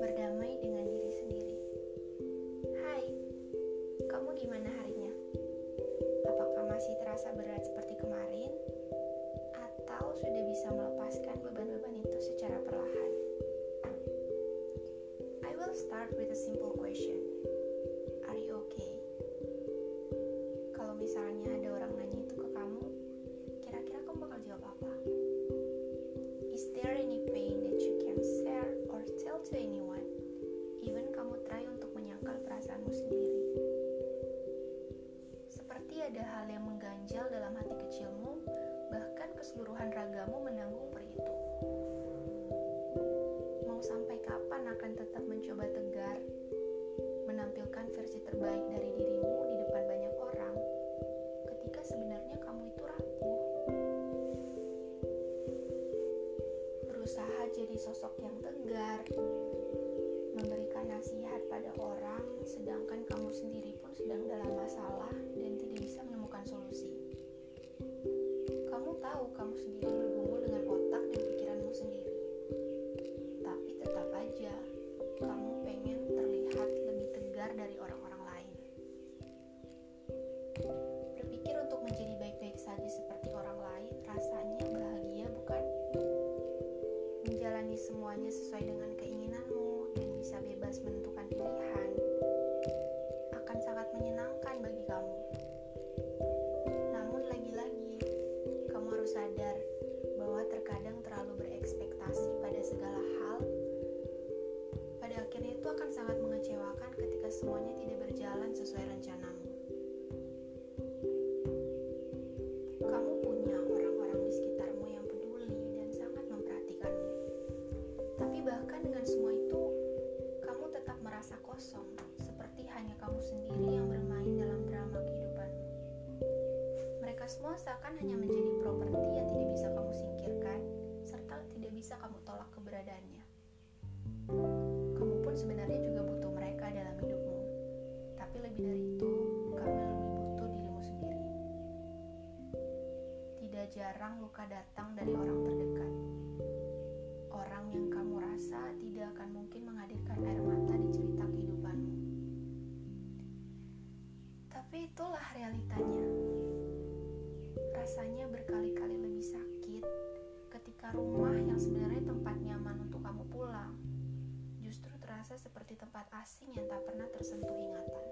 Berdamai dengan diri sendiri. Hai, kamu gimana harinya? Apakah masih terasa berat seperti kemarin? Atau sudah bisa melepaskan beban-beban itu secara perlahan? I will start with a simple question. Ada hal yang mengganjal dalam hati kecilmu, bahkan keseluruhan ragamu menanggung peri itu. Mau sampai kapan akan tetap mencoba tegar, menampilkan versi terbaik dari dirimu di depan banyak orang, ketika sebenarnya kamu itu rapuh? Berusaha jadi sosok yang tegar, memberikan nasihat pada orang, sedangkan kamu sendiri pun sedang dalam masalah akan sangat mengecewakan ketika semuanya tidak berjalan sesuai rencanamu. Kamu punya orang-orang di sekitarmu yang peduli dan sangat memperhatikanmu. Tapi bahkan dengan semua itu, kamu tetap merasa kosong, seperti hanya kamu sendiri yang bermain dalam drama kehidupanmu. Mereka semua seakan hanya menjadi properti yang tidak bisa kamu singkirkan, serta tidak bisa kamu tolak keberadaannya. Realitanya. Rasanya berkali-kali lebih sakit ketika rumah yang sebenarnya tempat nyaman untuk kamu pulang justru terasa seperti tempat asing yang tak pernah tersentuh ingatan.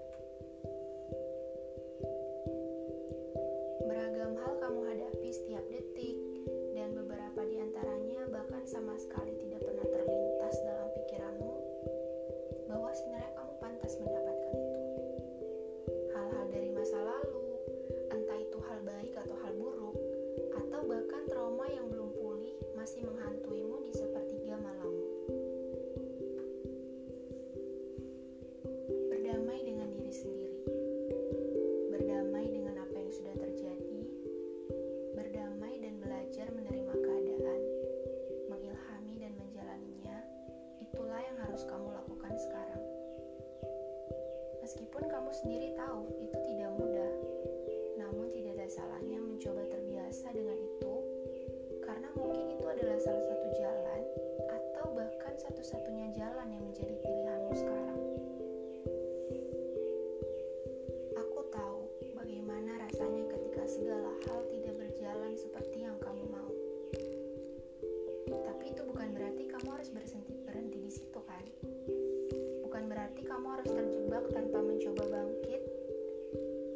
Berarti kamu harus terjebak tanpa mencoba bangkit,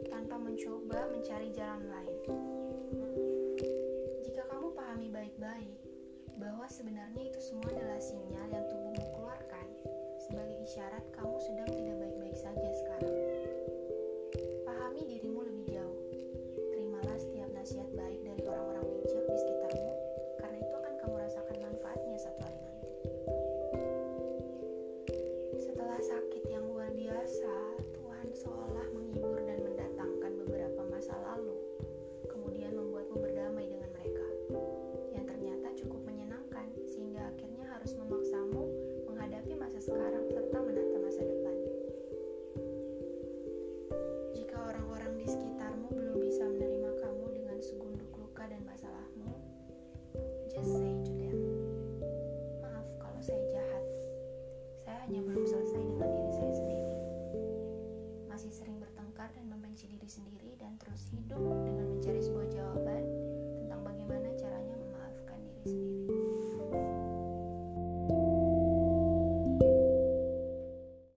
tanpa mencoba mencari jalan lain. Jika kamu pahami baik-baik bahwa sebenarnya itu semua adalah sinyal yang tubuhmu keluarkan sebagai isyarat kamu sedang tidak baik-baik